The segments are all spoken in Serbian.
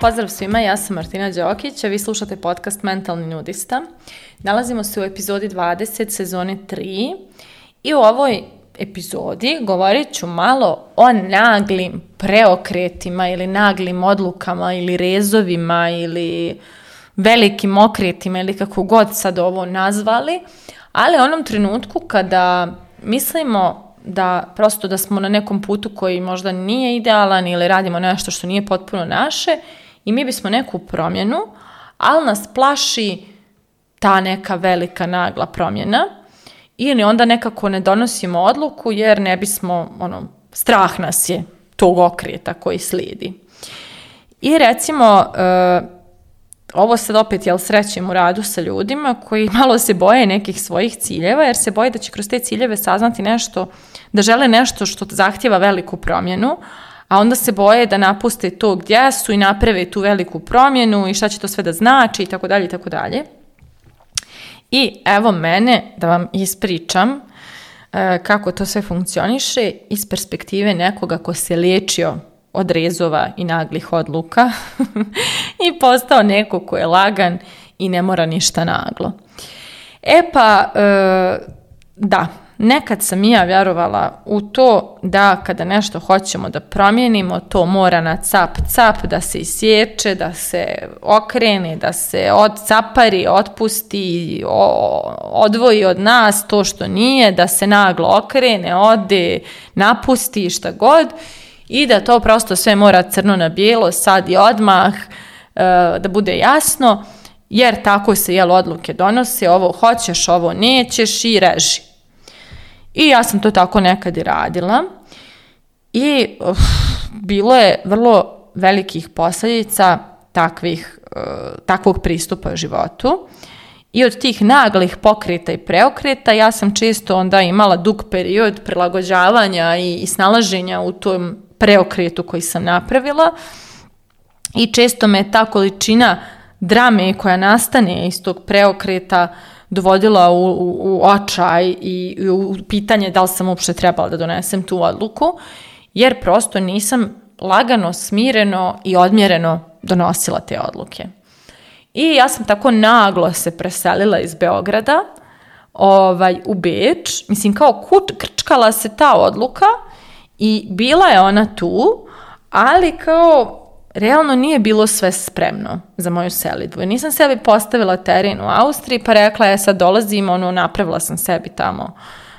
Pozdrav svima, ja sam Martina Đokić, a vi slušate podcast Mentalni nudista. Nalazimo se u epizodi 20 sezone 3 i u ovoj epizodi govorit ću malo o naglim preokretima ili naglim odlukama ili rezovima ili velikim okretima ili kako god sad ovo nazvali, ali u onom trenutku kada mislimo da prosto da smo na nekom putu koji možda nije idealan ili radimo nešto što nije potpuno naše i mi bismo neku promjenu, ali nas plaši ta neka velika nagla promjena ili onda nekako ne donosimo odluku jer ne bismo, ono, strah nas je tog okrijeta koji slijedi. I recimo, e, ovo sad opet jel srećem u radu sa ljudima koji malo se boje nekih svojih ciljeva jer se boje da će kroz te ciljeve saznati nešto, da žele nešto što zahtjeva veliku promjenu, a onda se boje da napuste to gdje su i naprave tu veliku promjenu i šta će to sve da znači i tako dalje i tako dalje. I evo mene da vam ispričam e, kako to sve funkcioniše iz perspektive nekoga ko se liječio odrezova i naglih odluka i postao neko ko je lagan i ne mora ništa naglo. E pa, e, da, nekad sam i ja vjerovala u to da kada nešto hoćemo da promijenimo, to mora na cap cap, da se isječe, da se okrene, da se odcapari, otpusti, odvoji od nas to što nije, da se naglo okrene, ode, napusti šta god i da to prosto sve mora crno na bijelo, sad i odmah, e, da bude jasno, jer tako se jel odluke donose, ovo hoćeš, ovo nećeš i reži. I ja sam to tako nekad i radila i bilo je vrlo velikih posljedica takvih, e, takvog pristupa životu. I od tih naglih pokreta i preokreta ja sam često onda imala dug period prilagođavanja i, i snalaženja u tom preokretu koji sam napravila i često me ta količina drame koja nastane iz tog preokreta dovodila u, u, očaj i, u pitanje da li sam uopšte trebala da donesem tu odluku, jer prosto nisam lagano, smireno i odmjereno donosila te odluke. I ja sam tako naglo se preselila iz Beograda ovaj, u Beč. Mislim, kao kut krčkala se ta odluka i bila je ona tu, ali kao realno nije bilo sve spremno za moju selidbu. Nisam sebi postavila teren u Austriji pa rekla je sad dolazim, ono, napravila sam sebi tamo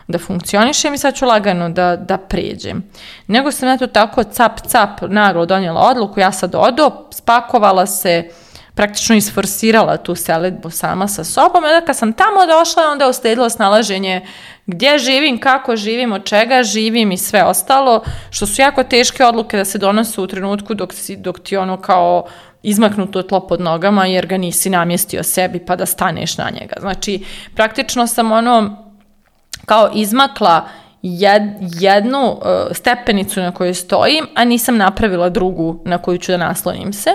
da funkcionišem i sad ću lagano da, da pređem. Nego sam ja to tako cap cap naglo donijela odluku, ja sad odo, spakovala se, praktično isforsirala tu seledbu sama sa sobom. I onda kad sam tamo došla, onda je ostedilo snalaženje gdje živim, kako živim, od čega živim i sve ostalo, što su jako teške odluke da se donose u trenutku dok, si, dok ti ono kao izmaknuto tlo pod nogama jer ga nisi namjestio sebi pa da staneš na njega. Znači, praktično sam ono kao izmakla jednu e, stepenicu na kojoj stojim, a nisam napravila drugu na koju ću da naslonim se.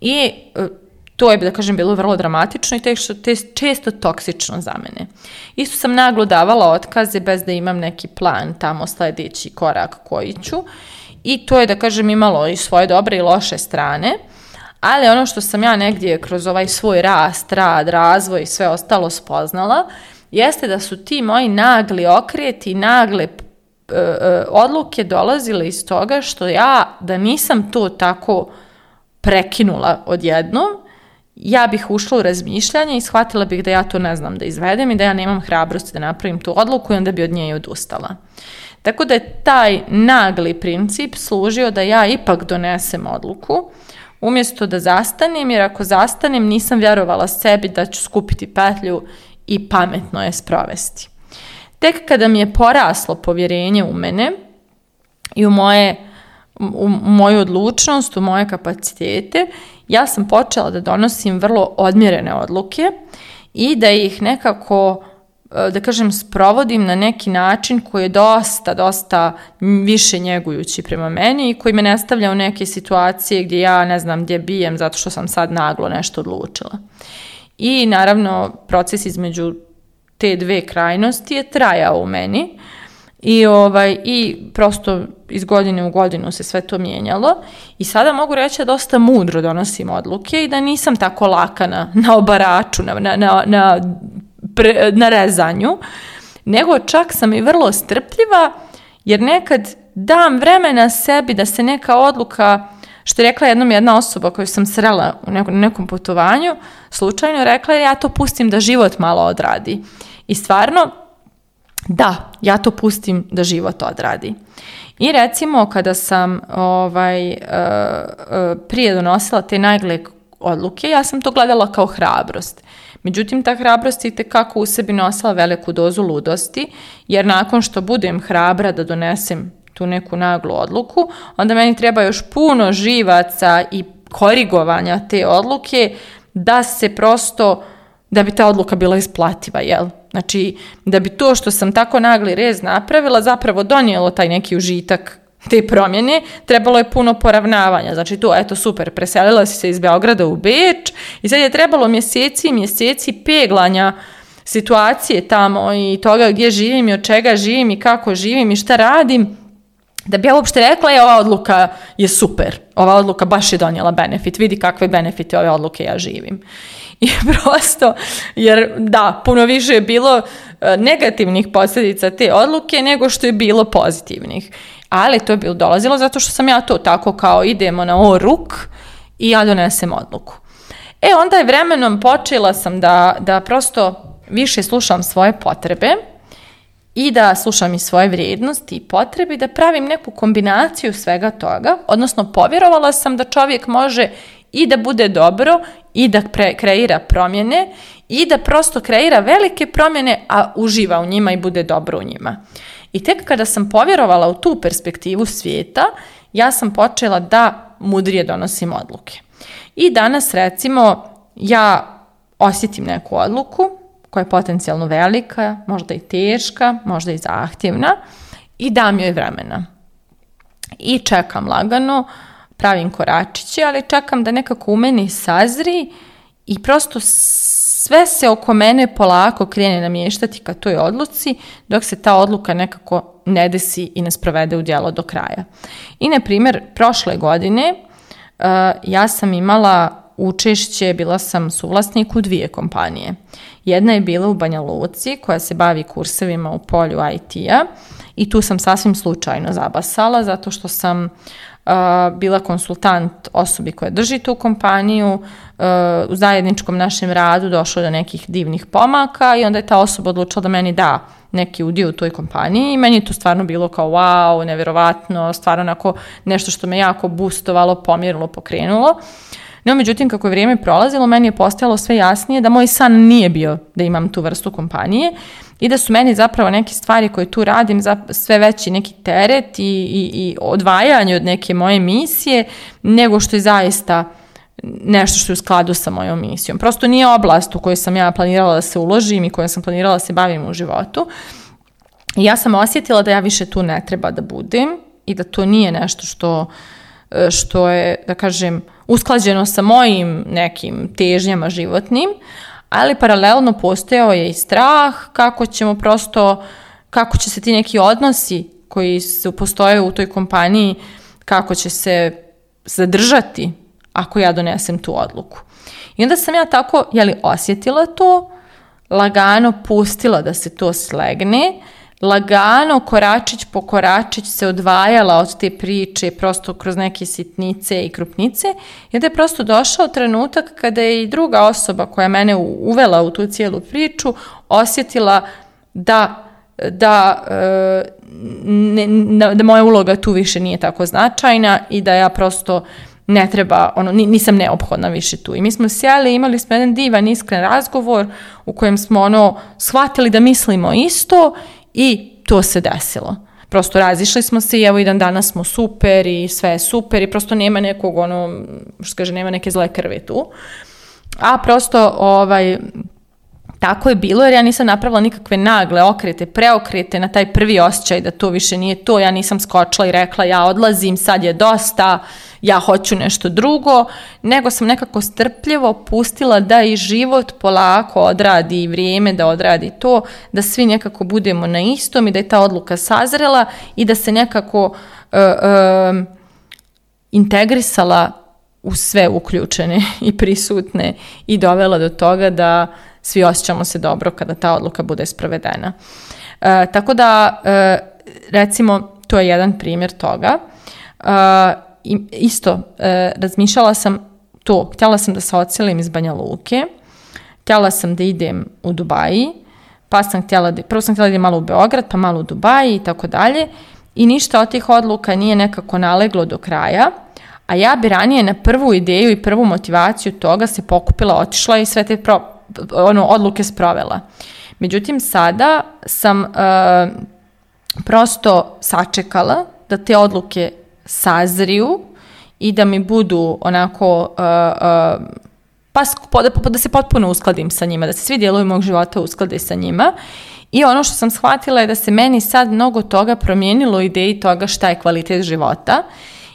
I e, to je, da kažem, bilo vrlo dramatično i te što, te često toksično za mene. Isto sam naglo davala otkaze bez da imam neki plan tamo sljedeći korak koji ću i to je, da kažem, imalo i svoje dobre i loše strane. Ali ono što sam ja negdje kroz ovaj svoj rast, rad, razvoj i sve ostalo spoznala, jeste da su ti moji nagli okreti, nagle e, e, odluke dolazile iz toga što ja da nisam to tako prekinula odjednom ja bih ušla u razmišljanje i shvatila bih da ja to ne znam da izvedem i da ja nemam hrabrosti da napravim tu odluku i onda bi od nje i odustala. Tako da je taj nagli princip služio da ja ipak donesem odluku umjesto da zastanem, jer ako zastanem nisam vjerovala sebi da ću skupiti petlju i pametno je sprovesti. Tek kada mi je poraslo povjerenje u mene i u moje u moju odlučnost, u moje kapacitete, ja sam počela da donosim vrlo odmjerene odluke i da ih nekako e, da kažem, sprovodim na neki način koji je dosta, dosta više njegujući prema meni i koji me ne stavlja u neke situacije gdje ja ne znam gdje bijem zato što sam sad naglo nešto odlučila. I naravno proces između te dve krajnosti je trajao u meni, i, ovaj, I prosto iz godine u godinu se sve to mijenjalo i sada mogu reći da dosta mudro donosim odluke i da nisam tako laka na, na obaraču, na, na, na, na, rezanju, nego čak sam i vrlo strpljiva jer nekad dam vremena sebi da se neka odluka, što je rekla jednom jedna osoba koju sam srela u nekom, nekom putovanju, slučajno rekla je ja to pustim da život malo odradi. I stvarno, da, ja to pustim da život odradi. I recimo kada sam ovaj, e, e, prije donosila te najgle odluke, ja sam to gledala kao hrabrost. Međutim, ta hrabrost je tekako u sebi nosila veliku dozu ludosti, jer nakon što budem hrabra da donesem tu neku naglu odluku, onda meni treba još puno živaca i korigovanja te odluke da se prosto, da bi ta odluka bila isplativa, jel? Znači, da bi to što sam tako nagli rez napravila zapravo donijelo taj neki užitak te promjene, trebalo je puno poravnavanja. Znači to, eto, super, preselila si se iz Beograda u Beč i sad je trebalo mjeseci i mjeseci peglanja situacije tamo i toga gdje živim i od čega živim i kako živim i šta radim, da bi ja uopšte rekla je ova odluka je super, ova odluka baš je donijela benefit, vidi kakve benefite ove odluke ja živim. I prosto, jer da, puno više je bilo e, negativnih posljedica te odluke nego što je bilo pozitivnih. Ali to je bilo dolazilo zato što sam ja to tako kao idemo na o ruk i ja donesem odluku. E onda je vremenom počela sam da, da prosto više slušam svoje potrebe i da slušam i svoje vrijednosti i potrebe i da pravim neku kombinaciju svega toga, odnosno povjerovala sam da čovjek može i da bude dobro i da pre- kreira promjene i da prosto kreira velike promjene, a uživa u njima i bude dobro u njima. I tek kada sam povjerovala u tu perspektivu svijeta, ja sam počela da mudrije donosim odluke. I danas recimo ja osjetim neku odluku koja je potencijalno velika, možda i teška, možda i zahtjevna i dam joj vremena. I čekam lagano, pravim koračiće, ali čekam da nekako u meni sazri i prosto sve se oko mene polako krene namještati ka toj odluci, dok se ta odluka nekako ne desi i ne sprovede u djelo do kraja. I, na primjer, prošle godine uh, ja sam imala učešće, bila sam suvlasnik u dvije kompanije. Jedna je bila u Banja Luci koja se bavi kursevima u polju IT-a i tu sam sasvim slučajno zabasala zato što sam Uh, bila konsultant osobi koja drži tu kompaniju, uh, u zajedničkom našem radu došlo do nekih divnih pomaka i onda je ta osoba odlučila da meni da neki udio u toj kompaniji i meni je to stvarno bilo kao wow, nevjerovatno, stvarno onako nešto što me jako boostovalo, pomjerilo, pokrenulo. No, međutim, kako je vrijeme prolazilo, meni je postajalo sve jasnije da moj san nije bio da imam tu vrstu kompanije i da su meni zapravo neke stvari koje tu radim sve veći neki teret i, i, i odvajanje od neke moje misije nego što je zaista nešto što je u skladu sa mojom misijom. Prosto nije oblast u kojoj sam ja planirala da se uložim i kojom sam planirala da se bavim u životu. I ja sam osjetila da ja više tu ne treba da budem i da to nije nešto što E, što je, da kažem, usklađeno sa mojim nekim težnjama životnim, ali paralelno postojao je i strah kako ćemo prosto, kako će se ti neki odnosi koji se postoje u toj kompaniji, kako će se zadržati ako ja donesem tu odluku. I onda sam ja tako, jeli, osjetila to, lagano pustila da se to slegne, lagano koračić po koračić se odvajala od te priče prosto kroz neke sitnice i krupnice i onda je prosto došao trenutak kada je i druga osoba koja mene uvela u tu cijelu priču osjetila da e, da, da moja uloga tu više nije tako značajna i da ja prosto ne treba, ono, nisam neophodna više tu. I mi smo sjeli, imali smo jedan divan, iskren razgovor u kojem smo ono, shvatili da mislimo isto i to se desilo. Prosto razišli smo se i evo i dan danas smo super i sve je super i prosto nema nekog ono, što kaže, nema neke zle krvi tu. A prosto ovaj, tako je bilo jer ja nisam napravila nikakve nagle okrete, preokrete na taj prvi osjećaj da to više nije to, ja nisam skočila i rekla ja odlazim, sad je dosta, ja hoću nešto drugo, nego sam nekako strpljivo pustila da i život polako odradi i vrijeme da odradi to, da svi nekako budemo na istom i da je ta odluka sazrela i da se nekako e, integrisala u sve uključene i prisutne i dovela do toga da svi osjećamo se dobro kada ta odluka bude sprovedena. E, tako da, e, recimo, to je jedan primjer toga. E, isto, e, razmišljala sam to, htjela sam da se odselim iz Banja Luke, htjela sam da idem u Dubaji, pa sam htjela, da, prvo sam htjela da idem malo u Beograd, pa malo u Dubaji i tako dalje. I ništa od tih odluka nije nekako naleglo do kraja, a ja bi ranije na prvu ideju i prvu motivaciju toga se pokupila, otišla i sve te pro ono, odluke sprovela. Međutim, sada sam e, prosto sačekala da te odluke sazriju i da mi budu onako, uh, pa da, se potpuno uskladim sa njima, da se svi dijelovi mog života usklade sa njima. I ono što sam shvatila je da se meni sad mnogo toga promijenilo ideji toga šta je kvalitet života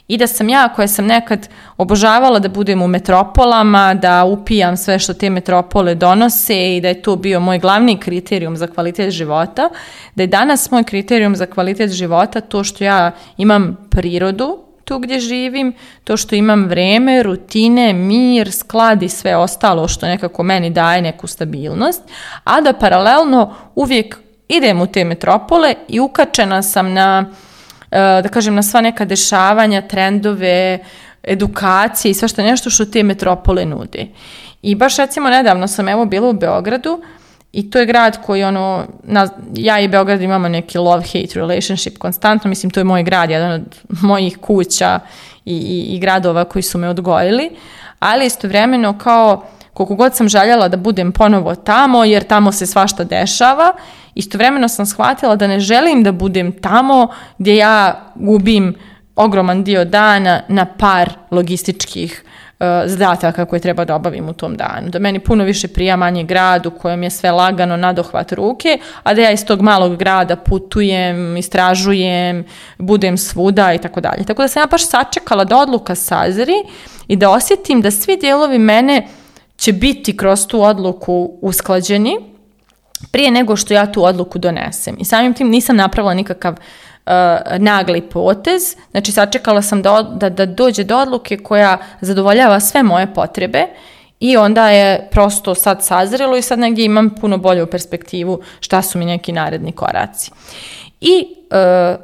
i da sam ja koja sam nekad obožavala da budem u metropolama, da upijam sve što te metropole donose i da je to bio moj glavni kriterijum za kvalitet života, da je danas moj kriterijum za kvalitet života to što ja imam prirodu tu gdje živim, to što imam vreme, rutine, mir, sklad i sve ostalo što nekako meni daje neku stabilnost, a da paralelno uvijek idem u te metropole i ukačena sam na Eh, da kažem, na sva neka dešavanja, trendove, edukacije i sve što nešto što te metropole nude. I baš recimo nedavno sam evo bila u Beogradu i to je grad koji ono, ja i Beograd imamo neki love-hate relationship konstantno, mislim to je moj grad, jedan od mojih kuća i, i, i gradova koji su me odgojili, ali istovremeno kao koliko god sam željela da budem ponovo tamo, jer tamo se svašta dešava, Istovremeno sam shvatila da ne želim da budem tamo gdje ja gubim ogroman dio dana na par logističkih e, zadataka koje treba da obavim u tom danu. Da meni puno više prija manji grad u kojem je sve lagano nadohvat ruke, a da ja iz tog malog grada putujem, istražujem, budem svuda i tako dalje. Tako da sam ja baš sačekala da odluka sazri i da osjetim da svi dijelovi mene će biti kroz tu odluku usklađeni prije nego što ja tu odluku donesem. I samim tim nisam napravila nikakav uh, nagli potez, znači sačekala sam da, da, dođe do odluke koja zadovoljava sve moje potrebe i onda je prosto sad sazrelo i sad negdje imam puno bolju perspektivu šta su mi neki naredni koraci. I uh,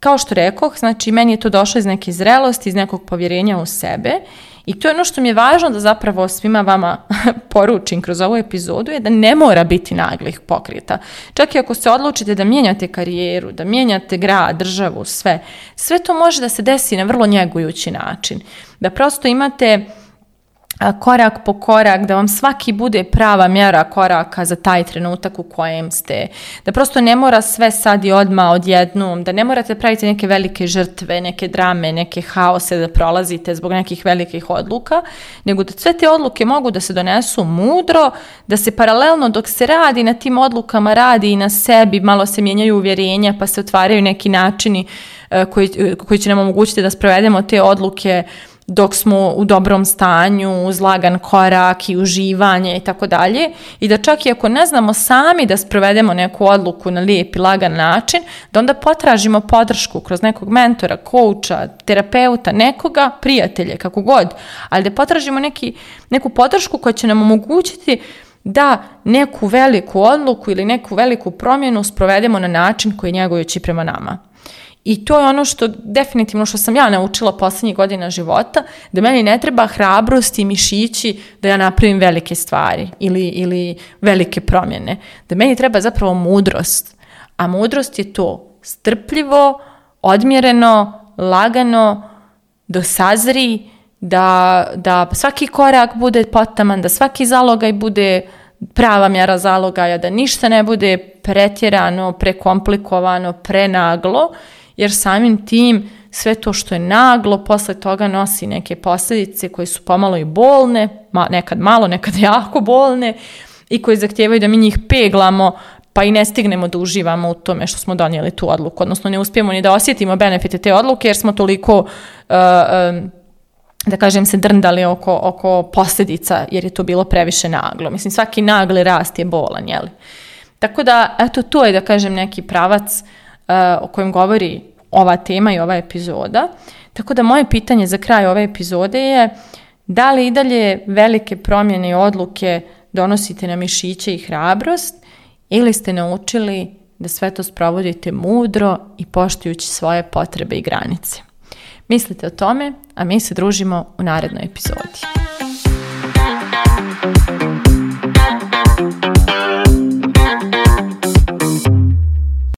kao što rekoh, znači meni je to došlo iz neke zrelosti, iz nekog povjerenja u sebe i to je ono što mi je važno da zapravo svima vama poručim kroz ovu epizodu je da ne mora biti naglih pokreta. Čak i ako se odlučite da mijenjate karijeru, da mijenjate grad, državu, sve, sve to može da se desi na vrlo njegujući način. Da prosto imate korak po korak, da vam svaki bude prava mjera koraka za taj trenutak u kojem ste. Da prosto ne mora sve sad i odma odjednom, da ne morate praviti neke velike žrtve, neke drame, neke haose da prolazite zbog nekih velikih odluka, nego da sve te odluke mogu da se donesu mudro, da se paralelno dok se radi na tim odlukama radi i na sebi, malo se mijenjaju uvjerenja pa se otvaraju neki načini e, koji, koji će nam omogućiti da sprovedemo te odluke dok smo u dobrom stanju, uz lagan korak i uživanje i tako dalje. I da čak i ako ne znamo sami da sprovedemo neku odluku na lijep i lagan način, da onda potražimo podršku kroz nekog mentora, kouča, terapeuta, nekoga, prijatelje, kako god. Ali da potražimo neki, neku podršku koja će nam omogućiti da neku veliku odluku ili neku veliku promjenu sprovedemo na način koji je prema nama. I to je ono što definitivno što sam ja naučila posljednjih godina života, da meni ne treba hrabrost i mišići da ja napravim velike stvari ili, ili velike promjene. Da meni treba zapravo mudrost. A mudrost je to strpljivo, odmjereno, lagano, dosazri, da, da svaki korak bude potaman, da svaki zalogaj bude prava mjera zalogaja, da ništa ne bude pretjerano, prekomplikovano, prenaglo jer samim tim sve to što je naglo posle toga nosi neke posljedice koje su pomalo i bolne, nekad malo, nekad jako bolne i koje zahtijevaju da mi njih peglamo pa i ne stignemo da uživamo u tome što smo donijeli tu odluku, odnosno ne uspijemo ni da osjetimo benefite te odluke jer smo toliko uh, um, da kažem se drndali oko, oko posljedica jer je to bilo previše naglo. Mislim, svaki nagli rast je bolan, jeli? Tako da, eto, to je, da kažem, neki pravac E, o kojem govori ova tema i ova epizoda. Tako da moje pitanje za kraj ove epizode je da li i dalje velike promjene i odluke donosite na mišiće i hrabrost ili ste naučili da sve to sprovodite mudro i poštujući svoje potrebe i granice. Mislite o tome, a mi se družimo u narednoj epizodi.